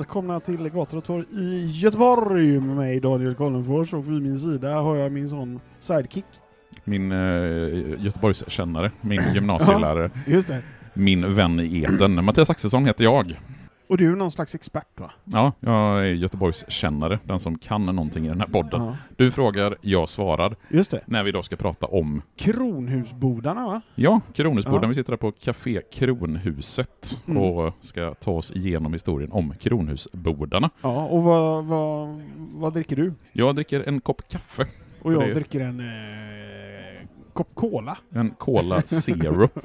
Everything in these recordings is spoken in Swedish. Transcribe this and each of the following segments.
välkomna till Gator och torg i Göteborg med mig Daniel Kollenfors och vid min sida har jag min sån sidekick. Min eh, Göteborgskännare, min gymnasielärare, Just det. min vän i eten. Mattias Axelsson heter jag. Och du är någon slags expert va? Ja, jag är Göteborgskännare, den som kan någonting i den här podden. Ja. Du frågar, jag svarar, Just det. när vi idag ska prata om, Kronhusbodarna va? ja, Kronhusborden. Ja. Vi sitter här på Café Kronhuset Mm. och ska ta oss igenom historien om Kronhusbodarna. Ja, och vad, vad, vad dricker du? Jag dricker en kopp kaffe, Och jag Det- dricker en eh, kopp cola. en Cola Zero.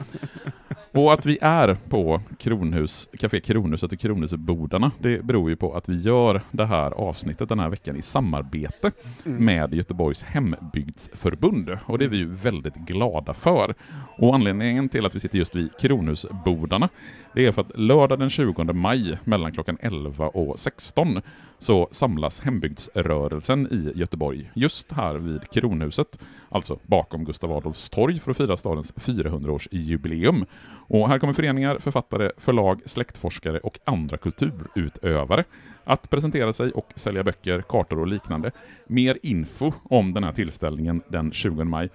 Och att vi är på Kronhus, Café Kronhuset och Kronhusbodarna, det beror ju på att vi gör det här avsnittet den här veckan i samarbete Mm. med Göteborgs hembygdsförbund. Och det är vi ju väldigt glada för. Och anledningen till att vi sitter just vid Kronhusbodarna, det är för att lördag den 20 maj mellan klockan 11 och 16 så samlas hembygdsrörelsen i Göteborg, just här vid Kronhuset, alltså bakom Gustav Adolfs torg för att fira stadens 400-årsjubileum. Och här kommer föreningar, författare, förlag, släktforskare och andra kulturutövare att presentera sig och sälja böcker, kartor och liknande. Mer info om den här tillställningen den 20 maj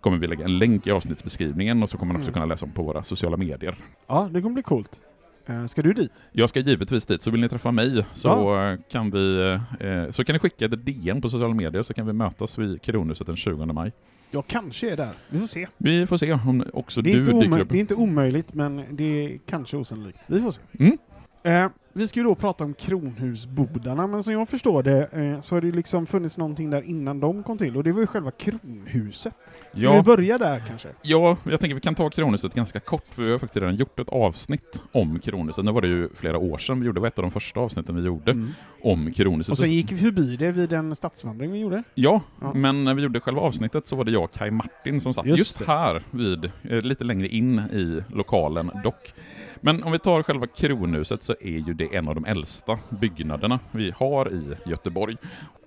kommer vi lägga en länk i avsnittsbeskrivningen och så kommer man också Mm. kunna läsa om på våra sociala medier. Ja, det kommer bli coolt. Eh, ska du dit? Jag ska givetvis dit, så vill ni träffa mig så, eh, kan, vi, eh, så kan ni skicka ett DM på sociala medier så kan vi mötas vid Kronhuset den 20 maj. Jag kanske är där. Vi får se. Vi får se om också Det är, du inte dyker upp. det är inte omöjligt, men det är kanske osannolikt. Vi får se. Mm. Eh, vi ska ju då prata om kronhusbodarna, men som jag förstår det eh, så har det liksom funnits någonting där innan de kom till, och det var ju själva kronhuset. Ska Ja. vi börja där kanske? Ja, jag tänker vi kan ta Kronhuset ganska kort, för vi har faktiskt redan gjort ett avsnitt om Kronhuset. Nu var det ju flera år sedan vi gjorde, det var ett av de första avsnitten vi gjorde Mm. om Kronhuset. Och sen gick vi förbi det vid en stadsvandring vi gjorde. Ja, Ja. men när vi gjorde själva avsnittet så var det jag och Kai Martin som satt Just just, här, vid, eh, lite längre in i lokalen dock. Men om vi tar själva Kronhuset så är ju det en av de äldsta byggnaderna vi har i Göteborg.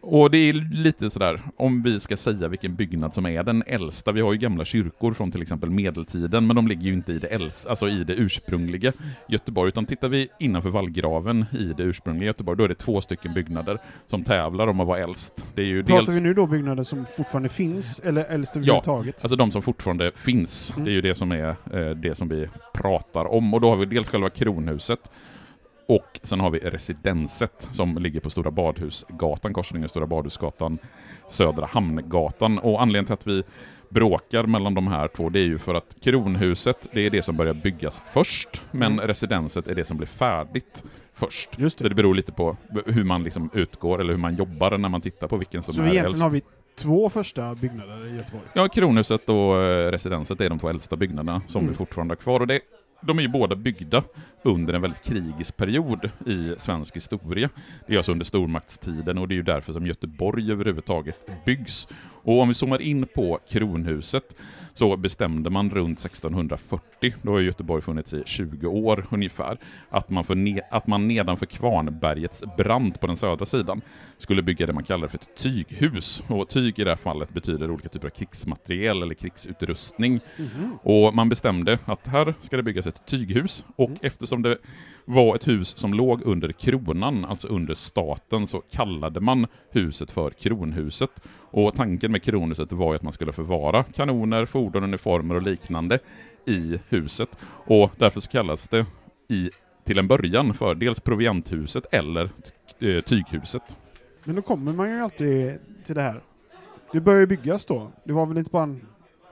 Och det är lite sådär, om vi ska säga vilken byggnad som är den äldsta, vi har ju gamla kyrkor från till exempel medeltiden, men de ligger ju inte i det, äldsta, alltså i det ursprungliga Göteborg, utan tittar vi innanför vallgraven i det ursprungliga Göteborg, då är det två stycken byggnader som tävlar om att vara äldst. Det är ju Pratar dels... vi nu då byggnader som fortfarande finns, eller äldst överhuvudtaget? Alltså de som fortfarande finns, Mm. det är ju det som är eh, det som vi pratar om. Och då har vi dels själva kronhuset, och sen har vi residenset som ligger på Stora Badhusgatan, korsningen Stora Badhusgatan, Södra Hamngatan. Och anledningen till att vi bråkar mellan de här två, det är ju för att kronhuset, det är det som börjar byggas först, men Mm. residenset är det som blir färdigt först. Just Så det. det beror lite på hur man liksom utgår, eller hur man jobbar när man tittar på vilken som Så är egentligen äldst. har vi två första byggnader i Göteborg. Ja, Kronhuset och eh, Residenset är de två äldsta byggnaderna som Mm. vi fortfarande har kvar. Och det, de är ju båda byggda under en väldigt krigisk period i svensk historia. Det är alltså under stormaktstiden och det är ju därför som Göteborg överhuvudtaget byggs. Och om vi zoomar in på Kronhuset så bestämde man runt 1640, då har Göteborg funnits i 20 år ungefär, att man, för ne- att man nedanför Kvarnbergets brant på den södra sidan skulle bygga det man kallar för ett tyghus. Och tyg i det här fallet betyder olika typer av krigsmateriel eller krigsutrustning. Mhm. Och man bestämde att här ska det byggas ett tyghus och Mm. eftersom det var ett hus som låg under kronan, alltså under staten, så kallade man huset för kronhuset. Och tanken med kronhuset var ju att man skulle förvara kanoner, fordon, uniformer och liknande i huset. Och därför så kallas det i, till en början för dels provianthuset eller eh, tyghuset. Men då kommer man ju alltid till det här. Det började byggas då. Det var väl inte bara en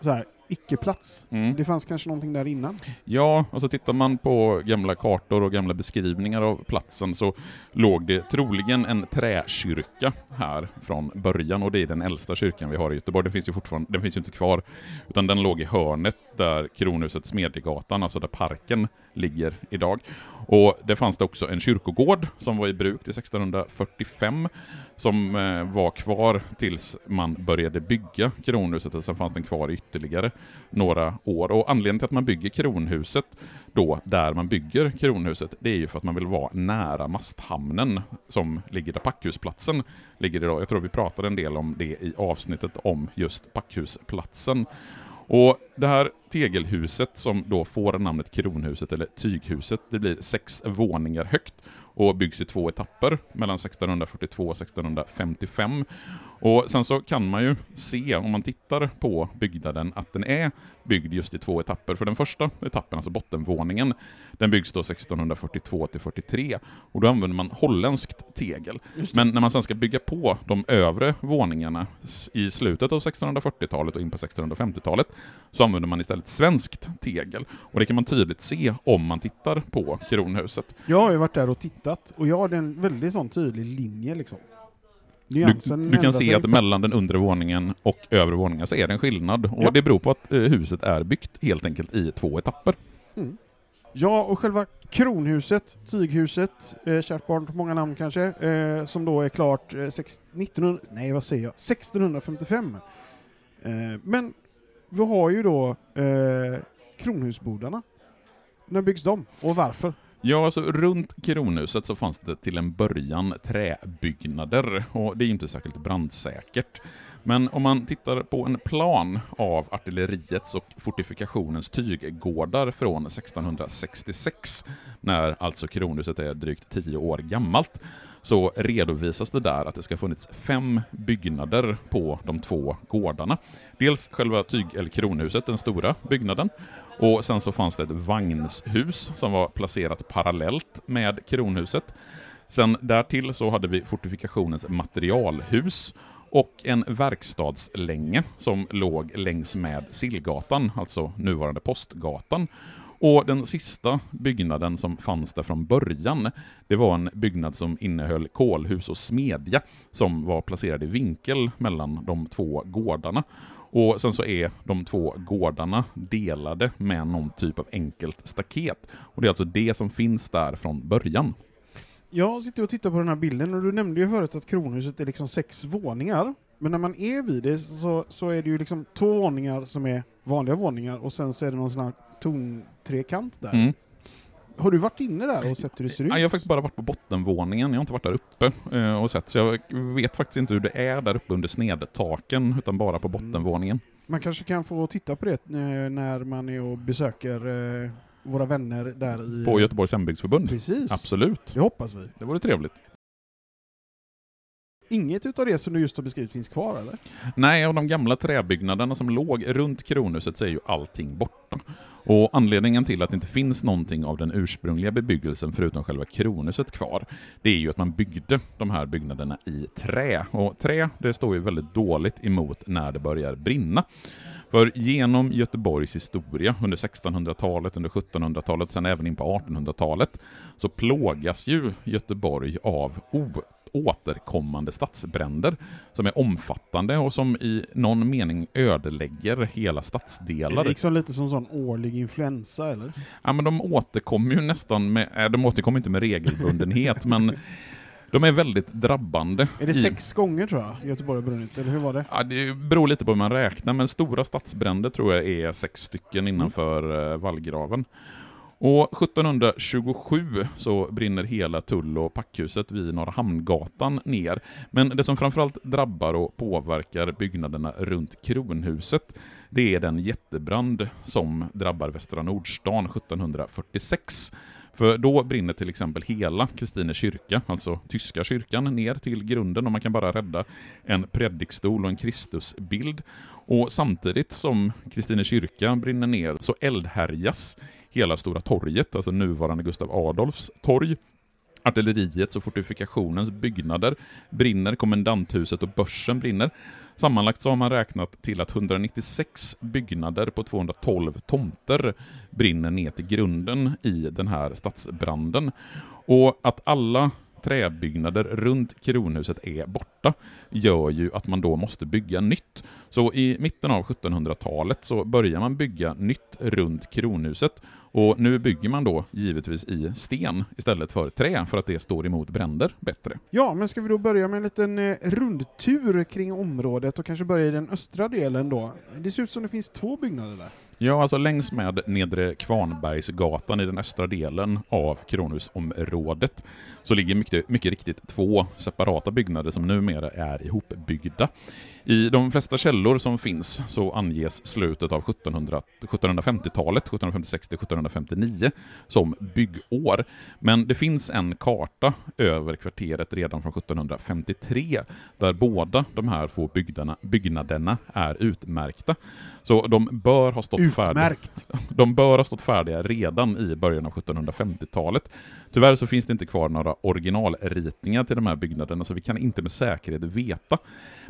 så här icke-plats. Mm. Det fanns kanske någonting där innan. Ja, och så tittar man på gamla kartor och gamla beskrivningar av platsen så låg det troligen en träkyrka här från början och det är den äldsta kyrkan vi har i Göteborg. Den finns ju fortfarande, den finns ju inte kvar, utan den låg i hörnet där Kronhuset Smedjegatan, alltså där parken ligger idag. Och det fanns det också en kyrkogård som var i bruk till 1645 som eh, var kvar tills man började bygga Kronhuset och sen fanns den kvar i ytterligare några år. Och anledningen till att man bygger Kronhuset då, där man bygger Kronhuset, det är ju för att man vill vara nära Masthamnen som ligger där Packhusplatsen ligger idag. Jag tror vi pratade en del om det i avsnittet om just Packhusplatsen. Och det här tegelhuset som då får namnet Kronhuset eller Tyghuset, det blir sex våningar högt och byggs i två etapper mellan 1642 och 1655. Och sen så kan man ju se, om man tittar på byggnaden, att den är byggd just i två etapper. För den första etappen, alltså bottenvåningen, den byggs då 1642 till 43 och då använder man holländskt tegel. Men när man sen ska bygga på de övre våningarna i slutet av 1640-talet och in på 1650-talet så använder man istället svenskt tegel. Och det kan man tydligt se om man tittar på kronhuset. Jag har ju varit där och tittat, och jag har en väldigt sån tydlig linje liksom. Du, Nyansen du kan se att mellan den undre våningen och övre våningen så är det en skillnad. Och Ja. det beror på att eh, huset är byggt helt enkelt i två etapper. Ja, och själva kronhuset, tyghuset, eh, kärt barn på många namn kanske, eh, som då är klart eh, sex, 1900, nej vad säger jag, 1655. Eh, men vi har ju då eh, kronhusbodarna. När byggs de och varför? Ja, alltså runt kronhuset så fanns det till en början träbyggnader och det är ju inte särskilt brandsäkert. Men om man tittar på en plan av artilleriets och fortifikationens tyggårdar från 1666, när alltså kronhuset är drygt tio år gammalt, så redovisas det där att det ska ha funnits fem byggnader på de två gårdarna. Dels själva tyg eller kronhuset, den stora byggnaden, och sen så fanns det ett vagnshus som var placerat parallellt med kronhuset. Sen därtill så hade vi fortifikationens materialhus och en verkstadslänge som låg längs med Sillgatan, alltså nuvarande Postgatan. Och den sista byggnaden som fanns där från början, det var en byggnad som innehöll kolhus och smedja som var placerad i vinkel mellan de två gårdarna. Och sen så är de två gårdarna delade med någon typ av enkelt staket. Och det är alltså det som finns där från början. Jag sitter och tittar på den här bilden och du nämnde ju förut att kronhuset är liksom sex våningar. Men när man är vid det så, så är det ju liksom två våningar som är vanliga våningar och sen så är det någon sån här tontrekant där. Mm. Har du varit inne där och sett hur det ser ut? Ja, jag har faktiskt bara varit på bottenvåningen, jag har inte varit där uppe eh, och sett, så jag vet faktiskt inte hur det är där uppe under snedtaken, utan bara på bottenvåningen. Man kanske kan få titta på det eh, när man är och besöker eh, våra vänner där i... På Göteborgs hembygdsförbund. Precis. Absolut. Det hoppas vi. Det vore trevligt. Inget utav det som du just har beskrivit finns kvar eller? Nej, av de gamla träbyggnaderna som låg runt kronhuset så är ju allting borta. Och anledningen till att det inte finns någonting av den ursprungliga bebyggelsen förutom själva kronhuset kvar, det är ju att man byggde de här byggnaderna i trä. Och trä, det står ju väldigt dåligt emot när det börjar brinna. För genom Göteborgs historia under 1600-talet, under 1700-talet, sen även in på 1800-talet, så plågas ju Göteborg av o återkommande stadsbränder som är omfattande och som i någon mening ödelägger hela Är stadsdelar. det liksom lite som sån årlig influensa eller? Ja, men de återkommer ju nästan med, äh, de återkommer inte med regelbundenhet, men de är väldigt drabbande. Är det i- sex gånger tror jag Göteborg har brunnit, eller hur var det? Ja, det beror lite på hur man räknar, men stora stadsbränder tror jag är sex stycken innanför eh, vallgraven. Och 1727 så brinner hela tull och packhuset vid Norra Hamngatan ner. Men det som framförallt drabbar och påverkar byggnaderna runt Kronhuset, det är den jättebrand som drabbar Västra Nordstan 1746. För då brinner till exempel hela Kristine kyrka, alltså tyska kyrkan, ner till grunden och man kan bara rädda en predikstol och en Kristusbild. Och samtidigt som Kristine kyrka brinner ner så eldhärjas hela Stora torget, alltså nuvarande Gustav Adolfs torg. Artilleriets och fortifikationens byggnader brinner, kommendanthuset och börsen brinner. Sammanlagt så har man räknat till att 196 byggnader på 212 tomter brinner ner till grunden i den här stadsbranden. Och att alla träbyggnader runt kronhuset är borta gör ju att man då måste bygga nytt. Så i mitten av 1700-talet så börjar man bygga nytt runt kronhuset och nu bygger man då givetvis i sten istället för trä för att det står emot bränder bättre. Ja, men ska vi då börja med en liten eh, rundtur kring området och kanske börja i den östra delen då? Det ser ut som det finns två byggnader där. Ja, alltså längs med Nedre Kvarnbergsgatan i den östra delen av Kronhusområdet så ligger mycket, mycket riktigt två separata byggnader som numera är ihopbyggda. I de flesta källor som finns så anges slutet av 1750-talet, 1756-1759, som byggår. Men det finns en karta över kvarteret redan från 1753, där båda de här två byggnaderna, byggnaderna är utmärkta. Så de bör ha stått Utmärkt! färdiga. De bör ha stått färdiga redan i början av 1750-talet. Tyvärr så finns det inte kvar några originalritningar till de här byggnaderna, så vi kan inte med säkerhet veta.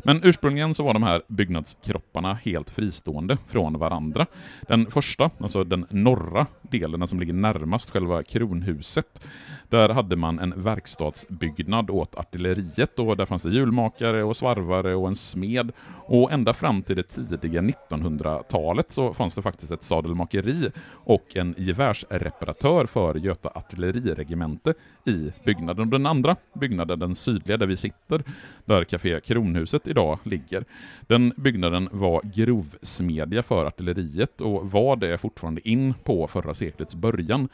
Men ursprungligen så var de här byggnadskropparna helt fristående från varandra. Den första, alltså den norra delen, den som ligger närmast själva kronhuset, där hade man en verkstadsbyggnad åt artilleriet och där fanns det hjulmakare och svarvare och en smed. Och ända fram till det tidiga 1900-talet så fanns det faktiskt ett sadelmakeri och en gevärsreparatör för Göta artilleriregemente i byggnaden. Och den andra byggnaden, den sydliga där vi sitter, där Café Kronhuset idag ligger, den byggnaden var grovsmedja för artilleriet och var det fortfarande in på förra seklets början.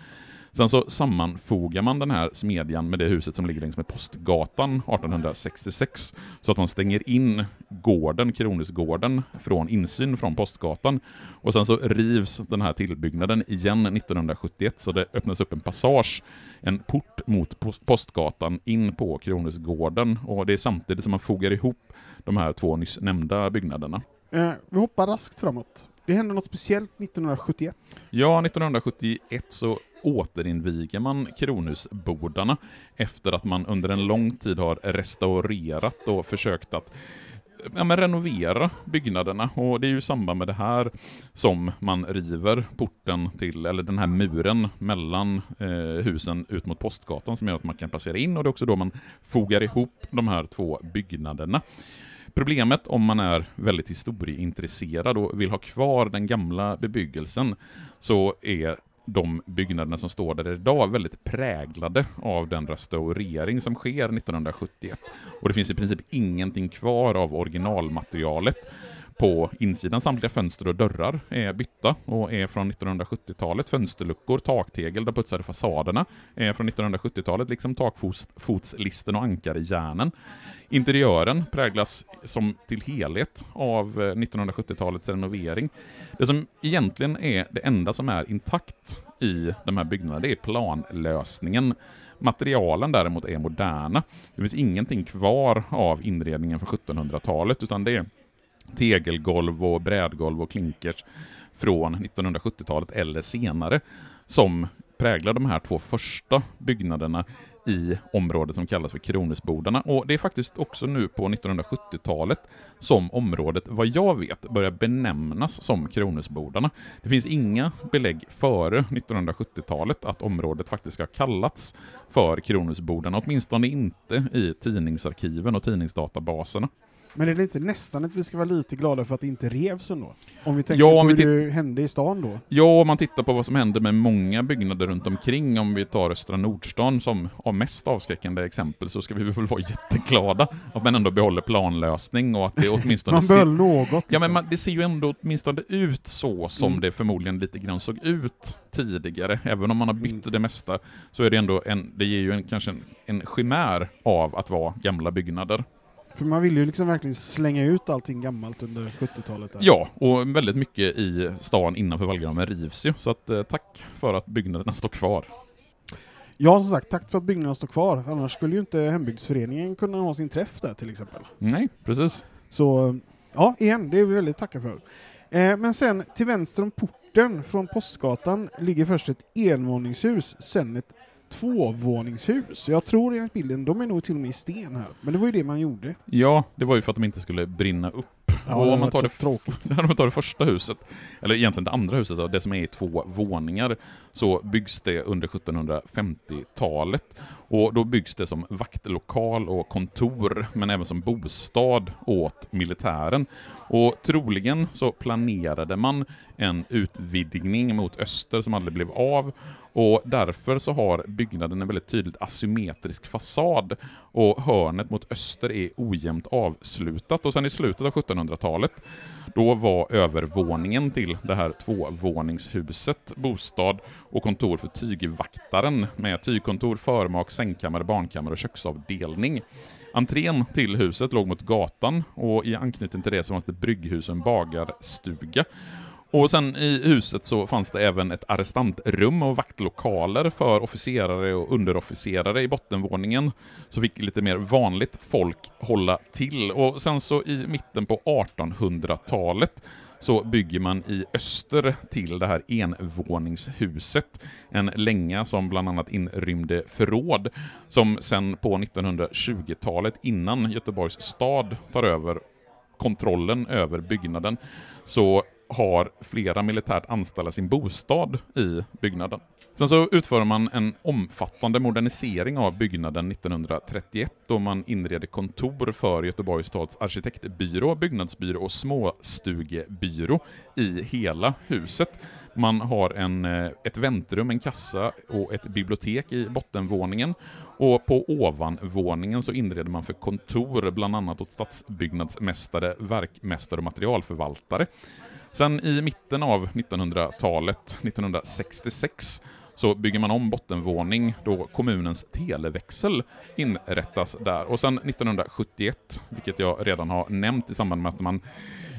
Sen så sammanfogar man den här smedjan med det huset som ligger längs med Postgatan 1866, så att man stänger in gården, Kronhusgården, från insyn från Postgatan. Och sen så rivs den här tillbyggnaden igen 1971, så det öppnas upp en passage, en port mot Postgatan in på Kronhusgården, och det är samtidigt som man fogar ihop de här två nyss nämnda byggnaderna. Eh, vi hoppar raskt framåt. Det hände något speciellt 1971. Ja, 1971 så återinviger man Kronhusbodarna efter att man under en lång tid har restaurerat och försökt att ja, men renovera byggnaderna. Och det är ju i samband med det här som man river porten till, eller den här muren mellan eh, husen ut mot Postgatan som gör att man kan passera in och det är också då man fogar ihop de här två byggnaderna. Problemet om man är väldigt historieintresserad och vill ha kvar den gamla bebyggelsen så är de byggnaderna som står där idag väldigt präglade av den restaurering som sker 1971. Och det finns i princip ingenting kvar av originalmaterialet på insidan. Samtliga fönster och dörrar är bytta och är från 1970-talet. Fönsterluckor, taktegel, de putsade fasaderna är från 1970-talet, liksom takfotslisten och ankarjärnen. Interiören präglas som till helhet av eh, 1970-talets renovering. Det som egentligen är det enda som är intakt i de här byggnaderna, det är planlösningen. Materialen däremot är moderna. Det finns ingenting kvar av inredningen från 1700-talet, utan det är tegelgolv och brädgolv och klinkers från 1970-talet eller senare som präglar de här två första byggnaderna i området som kallas för Kronhusbodarna. Och det är faktiskt också nu på 1970-talet som området, vad jag vet, börjar benämnas som Kronhusbodarna. Det finns inga belägg före 1970-talet att området faktiskt ska ha kallats för Kronhusbodarna, åtminstone inte i tidningsarkiven och tidningsdatabaserna. Men är det inte nästan att vi ska vara lite glada för att det inte revs ändå? Om vi tänker Ja, på om hur det hände i stan då? Ja, om man tittar på vad som hände med många byggnader runt omkring, om vi tar Östra Nordstan som av mest avskräckande exempel, så ska vi väl vara jätteglada att man ändå behåller planlösning och att det åtminstone... Man behöll något. Ja, liksom. men man, det ser ju ändå åtminstone ut så som Mm. det förmodligen lite grann såg ut tidigare. Även om man har bytt Mm. det mesta, så är det ändå en, det ger ju en, kanske en, en chimär av att vara gamla byggnader. För man vill ju liksom verkligen slänga ut allting gammalt under 70-talet. där. Ja, och väldigt mycket i stan innanför vallgraven rivs ju, så att eh, tack för att byggnaderna står kvar. Ja, som sagt, tack för att byggnaderna står kvar. Annars skulle ju inte hembygdsföreningen kunna ha sin träff där till exempel. Nej, precis. Så, ja, igen, det är vi väldigt tackar för. Eh, men sen, till vänster om porten från Postgatan ligger först ett envåningshus, sen ett tvåvåningshus. Jag tror enligt bilden, de är nog till och med i sten här. Men det var ju det man gjorde. Ja, det var ju för att de inte skulle brinna upp. Ja, och om man tar det, tråkigt. om man tar det första huset, eller egentligen det andra huset, då, det som är i två våningar, så byggs det under 1750-talet. Och då byggs det som vaktlokal och kontor, men även som bostad åt militären. Och troligen så planerade man en utvidgning mot öster som aldrig blev av, och därför så har byggnaden en väldigt tydligt asymmetrisk fasad, och hörnet mot öster är ojämnt avslutat. Och sen i slutet av 1900-talet. Då var övervåningen till det här tvåvåningshuset bostad och kontor för tygvaktaren med tygkontor, förmak, sängkammare, barnkammare och köksavdelning. Entrén till huset låg mot gatan och i anknytning till det så fanns det brygghus och en bagarstuga. Och sen i huset så fanns det även ett arrestantrum och vaktlokaler för officerare och underofficerare i bottenvåningen. Så fick lite mer vanligt folk hålla till. Och sen så i mitten på 1800-talet så bygger man i öster till det här envåningshuset. En länga som bland annat inrymde förråd, som sen på 1920-talet, innan Göteborgs stad tar över kontrollen över byggnaden, så har flera militärt anställda sin bostad i byggnaden. Sen så utför man en omfattande modernisering av byggnaden 1931 då man inreder kontor för Göteborgs stads arkitektbyrå, byggnadsbyrå och småstugebyrå i hela huset. Man har en, eh, ett väntrum, en kassa och ett bibliotek i bottenvåningen. Och på ovanvåningen så inreder man för kontor, bland annat åt stadsbyggnadsmästare, verkmästare och materialförvaltare. Sen i mitten av 1900-talet, 1966, så bygger man om bottenvåning då kommunens televäxel inrättas där. Och sen 1971, vilket jag redan har nämnt i samband med att man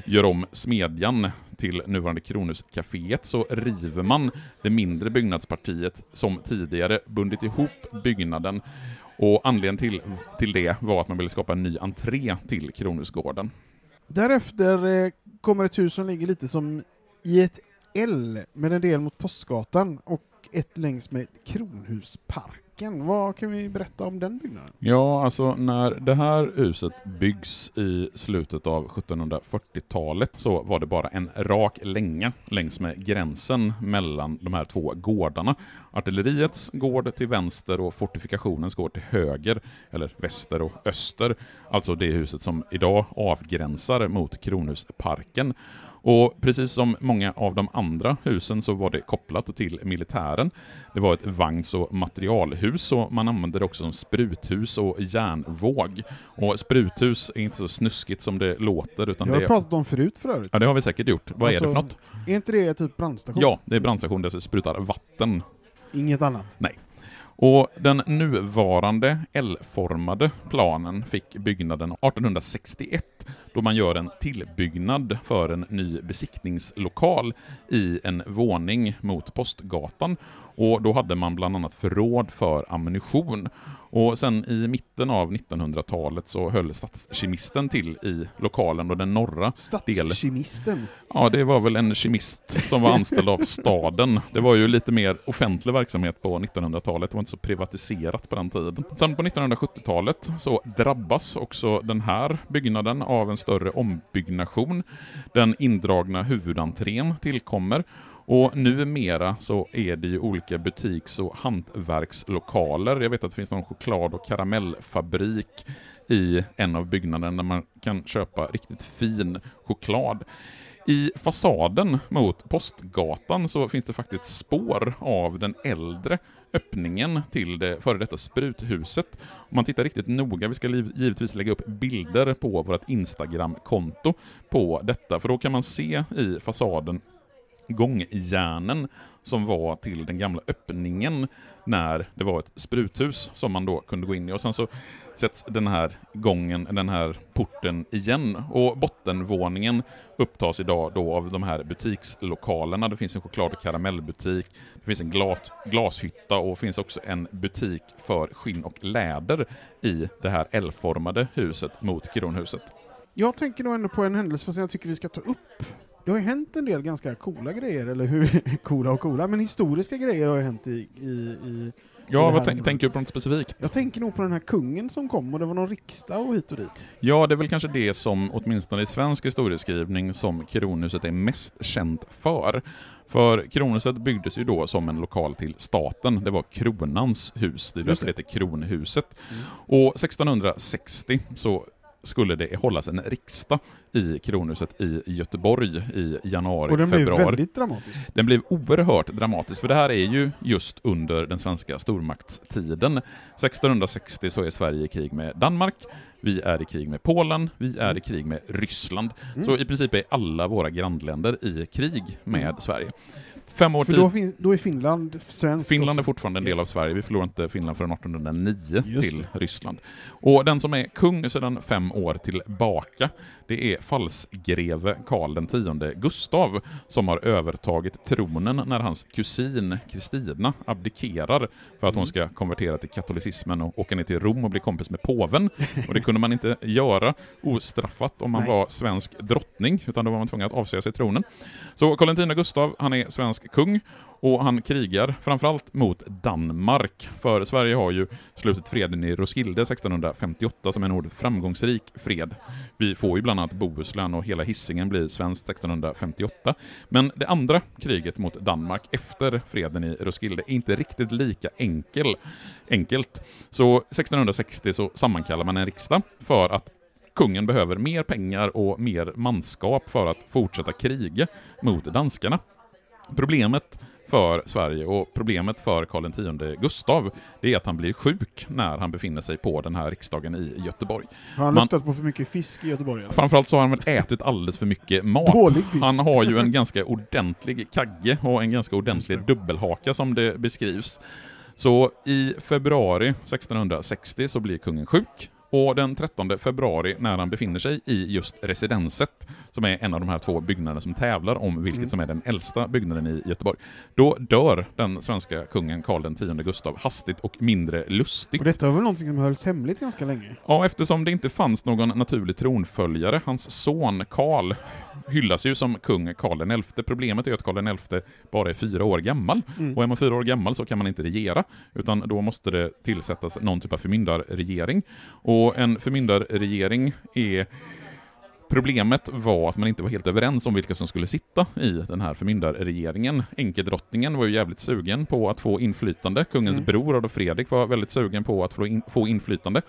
gör om Smedjan till nuvarande Kronhuscaféet, så river man det mindre byggnadspartiet som tidigare bundit ihop byggnaden. Och anledningen till, till det var att man ville skapa en ny entré till Kronhusgården. Därefter eh, kommer ett hus som ligger lite som i ett L med en del mot Postgatan och ett längs med Kronhusparken. Vad kan vi berätta om den byggnaden? Ja, alltså när det här huset byggs i slutet av 1740-talet så var det bara en rak länga längs med gränsen mellan de här två gårdarna. Artilleriets gård till vänster och fortifikationens gård till höger, eller väster och öster. Alltså det huset som idag avgränsar mot Kronhusparken. Och precis som många av de andra husen så var det kopplat till militären. Det var ett vagns och materialhus och man använde det också som spruthus och järnvåg. Och spruthus är inte så snuskigt som det låter. Utan Det har det vi pratat om förut för övrigt. Ja, det har vi säkert gjort. Vad är det för Alltså, något? Är inte det typ brandstation? Ja, det är brandstation där det sprutar vatten. Inget annat? Och den nuvarande L-formade planen fick byggnaden 1861 då man gör en tillbyggnad för en ny besiktningslokal i en våning mot Postgatan. Och då hade man bland annat förråd för ammunition. Och sen i mitten av 1900-talet så höll stadskemisten till i lokalen och den norra Stadskemisten? Ja, det var väl en kemist som var anställd av staden. Det var ju lite mer offentlig verksamhet på 1900-talet, det var inte så privatiserat på den tiden. Sen på 1970-talet så drabbas också den här byggnaden av en större ombyggnation. Den indragna huvudentrén tillkommer och numera så är det ju olika butiks och hantverkslokaler. Jag vet att det finns någon choklad och karamellfabrik i en av byggnaderna där man kan köpa riktigt fin choklad. I fasaden mot Postgatan så finns det faktiskt spår av den äldre öppningen till det före detta spruthuset. Om man tittar riktigt noga, vi ska givetvis lägga upp bilder på vårt Instagram-konto på detta, för då kan man se i fasaden gångjärnen som var till den gamla öppningen när det var ett spruthus som man då kunde gå in i. Och sen så sätts den här gången, den här porten igen. Och bottenvåningen upptas idag då av de här butikslokalerna. Det finns en choklad och karamellbutik, det finns en glas, glashytta och finns också en butik för skinn och läder i det här L-formade huset mot Kronhuset. Jag tänker nog ändå på en händelse som jag tycker vi ska ta upp. Det har ju hänt en del ganska coola grejer, eller hur? coola och coola, men historiska grejer har ju hänt i... i, i Ja, det vad tänk, tänker du på något specifikt? jag tänker nog på den här kungen som kom och det var någon riksdag och hit och dit. Ja, det är väl kanske det som, åtminstone i svensk historieskrivning, som Kronhuset är mest känt för. För Kronhuset byggdes ju då som en lokal till staten. Det var kronans hus, det är därför det det. heter Kronhuset. Mm. Och 1660 så skulle det hållas en riksdag i Kronhuset i Göteborg i januari, Och den blev februari. väldigt dramatisk. Den blev oerhört dramatisk, för det här är ju just under den svenska stormaktstiden. 1660 så är Sverige i krig med Danmark, vi är i krig med Polen, vi är i krig med Ryssland. Mm. Så i princip är alla våra grannländer i krig med Sverige. Fem år För tid. då, fin- då är Finland svenskt Finland är också. fortfarande en del Yes. av Sverige, vi förlorade inte Finland förrän 1809 Just till Ryssland. Och den som är kung sedan fem år tillbaka, det är falsgreve Karl X Gustav, som har övertagit tronen när hans kusin Kristina abdikerar för att hon Mm. ska konvertera till katolicismen och åka ner till Rom och bli kompis med påven. Och det kunde man inte göra ostraffat om man Nej. var svensk drottning, utan då var man tvungen att avsäga sig tronen. Så Karl X Gustav, han är svensk kung och han krigar framförallt mot Danmark. För Sverige har ju slutit freden i Roskilde 1658 som en oerhört framgångsrik fred. Vi får ju bland annat Bohuslän och hela Hisingen blir svenskt 1658. Men det andra kriget mot Danmark efter freden i Roskilde är inte riktigt lika enkel, enkelt. Så 1660 så sammankallar man en riksdag för att kungen behöver mer pengar och mer manskap för att fortsätta kriga mot danskarna. Problemet för Sverige och problemet för Karl X Gustav, det är att han blir sjuk när han befinner sig på den här riksdagen i Göteborg. Har han Man- luktat på för mycket fisk i Göteborg? Eller? Framförallt så har han väl ätit alldeles för mycket mat. Dålig fisk. Han har ju en ganska ordentlig kagge och en ganska ordentlig dubbelhaka som det beskrivs. Så i februari 1660 så blir kungen sjuk. Och den 13 februari, när han befinner sig i just residenset, som är en av de här två byggnaderna som tävlar om vilket Mm. som är den äldsta byggnaden i Göteborg, då dör den svenska kungen Karl X Gustav hastigt och mindre lustigt. Och detta var väl någonting som hölls hemligt ganska länge? Ja, eftersom det inte fanns någon naturlig tronföljare, hans son Karl hyllas ju som kung Karl XI. Problemet är att Karl XI bara är fyra år gammal. Mm. Och är man fyra år gammal så kan man inte regera, utan då måste det tillsättas någon typ av förmyndarregering. Och en förmyndarregering är Problemet var att man inte var helt överens om vilka som skulle sitta i den här förmyndarregeringen. Enkedrottningen var ju jävligt sugen på att få inflytande. Kungens Mm. bror Adolf Fredrik var väldigt sugen på att få, in, få inflytande.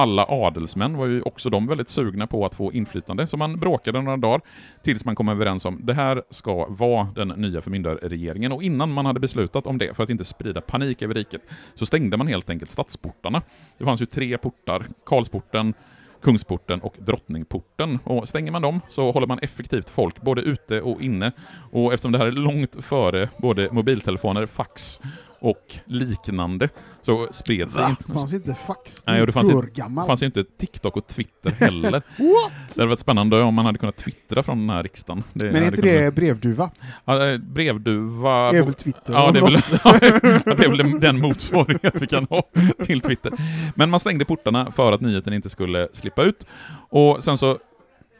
Alla adelsmän var ju också de väldigt sugna på att få inflytande, så man bråkade några dagar tills man kom överens om det här ska vara den nya förmyndarregeringen. Och innan man hade beslutat om det, för att inte sprida panik över riket, så stängde man helt enkelt stadsportarna. Det fanns ju tre portar, Karlsporten, Kungsporten och Drottningporten. Och stänger man dem så håller man effektivt folk både ute och inne. Och eftersom det här är långt före både mobiltelefoner, fax och liknande så spred sig Va? inte... Fanns inte fax? Nej, och det fanns inte- gammalt. fanns ju inte TikTok och Twitter heller. What? Det hade varit spännande om man hade kunnat twittra från den här riksdagen. Det Men är inte kunnat- det brevduva? Ja, eh, brevduva... Det är väl Twitter? Ja, det är väl, det är väl den- den motsvarighet vi kan ha till Twitter. Men man stängde portarna för att nyheten inte skulle slippa ut. Och sen så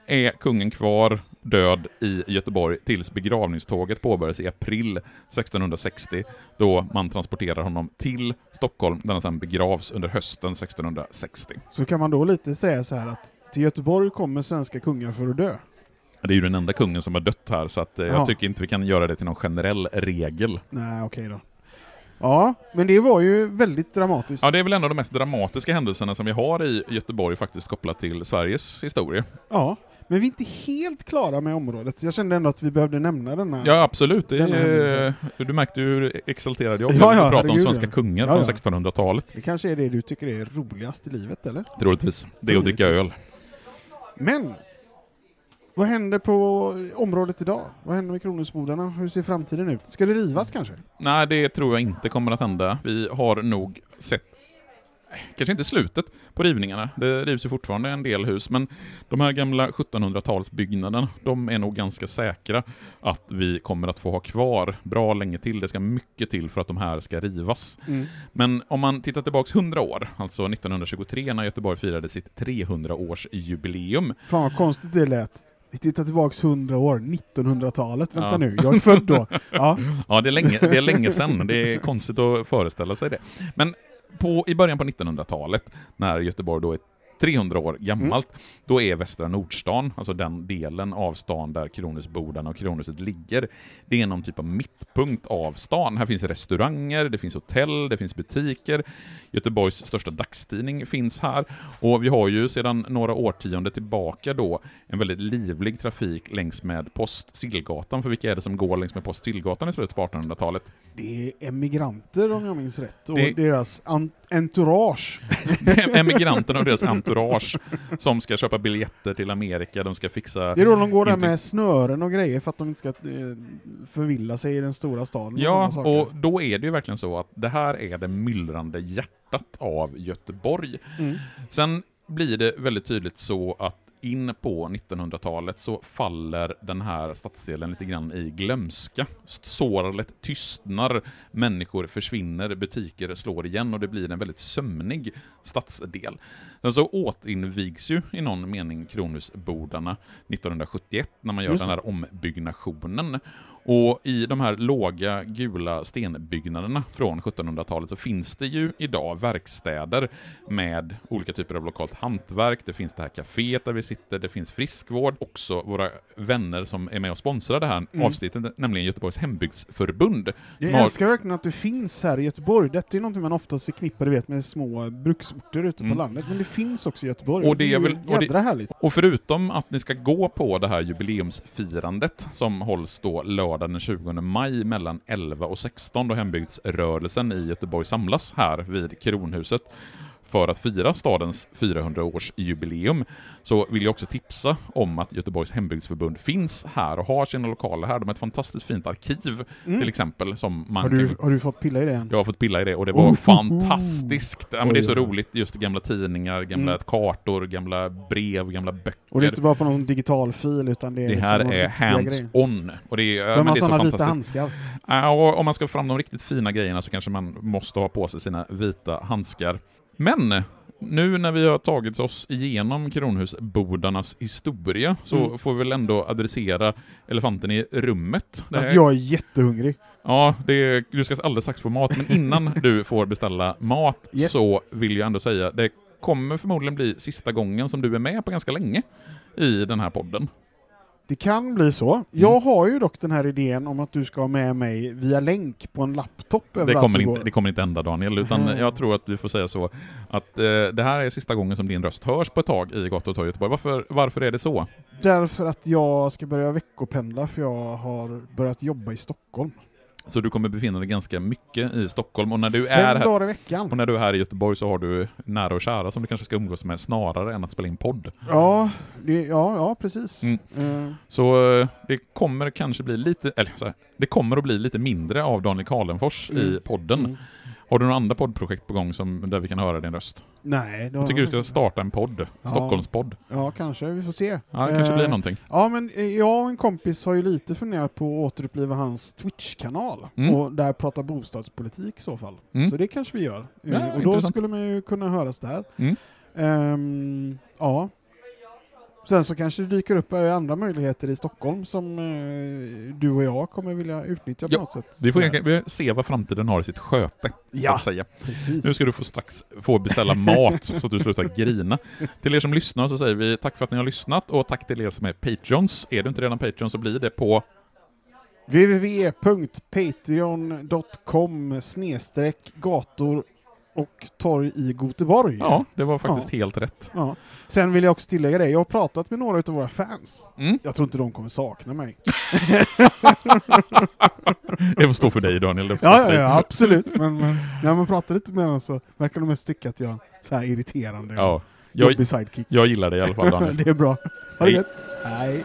är kungen kvar död i Göteborg tills begravningståget påbörjas i april 1660, då man transporterar honom till Stockholm, där han sedan begravs under hösten 1660. Så kan man då lite säga så här att till Göteborg kommer svenska kungar för att dö? Det är ju den enda kungen som har dött här, så att, eh, Ja. jag tycker inte vi kan göra det till någon generell regel. Nej, okej då. Ja, men det var ju väldigt dramatiskt. Ja, det är väl en av de mest dramatiska händelserna som vi har i Göteborg faktiskt kopplat till Sveriges historia. Ja, men vi är inte helt klara med området. Jag kände ändå att vi behövde nämna denna. Ja, absolut. Det är, händelsen. du märkte hur exalterad jag Ja, blev ja, ja, att prata om svenska ja. kungar Ja, från ja. 1600-talet. Det kanske är det du tycker är roligast i livet, eller? Troligtvis. Det är att dricka öl. Men, vad händer på området idag? Vad händer med Kronhusbodarna? Hur ser framtiden ut? Ska det rivas kanske? Nej, det tror jag inte kommer att hända. Vi har nog sett Kanske inte slutet på rivningarna, det rivs ju fortfarande en del hus, men de här gamla 1700-talsbyggnaderna, de är nog ganska säkra att vi kommer att få ha kvar bra länge till. Det ska mycket till för att de här ska rivas. Men om man tittar tillbaks 100 år, alltså 1923 när Göteborg firade sitt 300-årsjubileum, Fan vad konstigt det lät. Vi tittar tillbaks 100 år, 1900-talet. Vänta Ja. nu, jag är född då. Ja, Ja, det är länge, det är länge sedan. Det är konstigt att föreställa sig det. Men på, i början på 1900-talet, när Göteborg då är 300 år gammalt, då är Västra Nordstan, alltså den delen av stan där Kronhusbodarna och Kronhuset ligger, det är någon typ av mittpunkt av stan. Här finns restauranger, det finns hotell, det finns butiker, Göteborgs största dagstidning finns här, och vi har ju sedan några årtionden tillbaka då en väldigt livlig trafik längs med Post Sillgatan, för vilka är det som går längs med Post Sillgatan i slutet på 1800-talet? Det är emigranter om jag minns rätt, och Det- deras entourage. Emigranterna och deras entourage som ska köpa biljetter till Amerika, de ska fixa... Det är då de går där med snören och grejer för att de inte ska eh, förvilla sig i den stora staden. och Ja, saker. och då är det ju verkligen så att det här är det myllrande hjärtat av Göteborg. Mm. Sen blir det väldigt tydligt så att in på 1900-talet så faller den här stadsdelen lite grann i glömska. Sårlet tystnar, människor försvinner, butiker slår igen och det blir en väldigt sömnig stadsdel. Sen så återinvigs ju i någon mening Kronhusbodarna 1971 när man gör den här ombyggnationen. Och i de här låga gula stenbyggnaderna från 1700-talet så finns det ju idag verkstäder med olika typer av lokalt hantverk. Det finns det här kaféet där vi sitter, det finns friskvård, också våra vänner som är med och sponsrar det här Mm. avsnittet, nämligen Göteborgs hembygdsförbund. Jag har- älskar verkligen att du finns här i Göteborg. Detta är något man oftast förknippar du vet, med små bruksorter ute Mm. på landet, men det finns också i Göteborg. Och det är väl- och det- härligt. Och förutom att ni ska gå på det här jubileumsfirandet som hålls då lördagen den 20 maj mellan 11 och 16 då hembygdsrörelsen i Göteborg samlas här vid Kronhuset för att fira stadens 400-årsjubileum så vill jag också tipsa om att Göteborgs hembygdsförbund finns här och har sina lokaler här. De har ett fantastiskt fint arkiv Mm. till exempel som man Har kan du, har du fått pilla i det än? jag har fått pilla i det och det var Oh, fantastiskt. Ja, men det är så roligt, just gamla tidningar, gamla Mm. kartor, gamla brev, gamla böcker. Och det är inte bara på någon digital fil, utan det är Det här liksom är hands-on. Och det är, är så sådana vita handskar. Ja, och om man ska få fram de riktigt fina grejerna så kanske man måste ha på sig sina vita handskar. Men nu när vi har tagit oss igenom Kronhusbodarnas historia så Mm. får vi väl ändå adressera elefanten i rummet. Här- Att jag är jättehungrig. Ja, det är, du ska alldeles strax få mat, men innan du får beställa mat Yes. så vill jag ändå säga, det kommer förmodligen bli sista gången som du är med på ganska länge i den här podden. Det kan bli så. Jag har ju dock den här idén om att du ska ha med mig via länk på en laptop Det kommer, inte, det kommer inte hända Daniel, utan Mm. jag tror att vi får säga så att eh, det här är sista gången som din röst hörs på ett tag i Gott och torg Göteborg. Varför, varför är det så? Därför att jag ska börja veckopendla, för jag har börjat jobba i Stockholm. Så du kommer befinna dig ganska mycket i Stockholm, och när du Fem är här, dagar i veckan. och när du är här i Göteborg så har du nära och kära som du kanske ska umgås med snarare än att spela in podd. Ja, det, ja, ja precis. Mm. Eh, Så eh, det kommer kanske bli lite, eller så här, det kommer att bli lite mindre av Daniel Karlenfors i Mm. podden. Har du några andra poddprojekt på gång som, där vi kan höra din röst? Nej, Jag tycker du ska starta en podd, Ja. Stockholmspodd. Ja, kanske. Vi får se. Ja, det kanske blir Eh, någonting. Ja, men eh, jag och en kompis har ju lite funderat på att återuppliva hans Twitch-kanal Mm. och där prata bostadspolitik i så fall. Mm. Så det kanske vi gör. Eh, Ja, och då intressant. skulle man ju kunna höras där. Mm. Ehm, ja. Sen så kanske det dyker upp eh, andra möjligheter i Stockholm som eh, du och jag kommer vilja utnyttja på Ja, något sätt. Vi får se vad framtiden har i sitt sköte. Ja, säga. precis. Nu ska du få strax få beställa mat så att du slutar grina. Till er som lyssnar så säger vi tack för att ni har lyssnat och tack till er som är Patreons. Är du inte redan Patreon så blir det på www.patreon.com snedstreck gator och torg i Göteborg. Ja, det var faktiskt helt rätt. Ja. Sen vill jag också tillägga det, jag har pratat med några av våra fans. Mm. Jag tror inte de kommer sakna mig. Det får stå för dig Daniel. Det Ja, ja, ja absolut. Men, men när man pratar lite med dem så verkar de mest tycka att jag är så här irriterande ja. Jag, jag gillar dig i alla fall Daniel. det är bra. Ha det Hej. gött. Hej.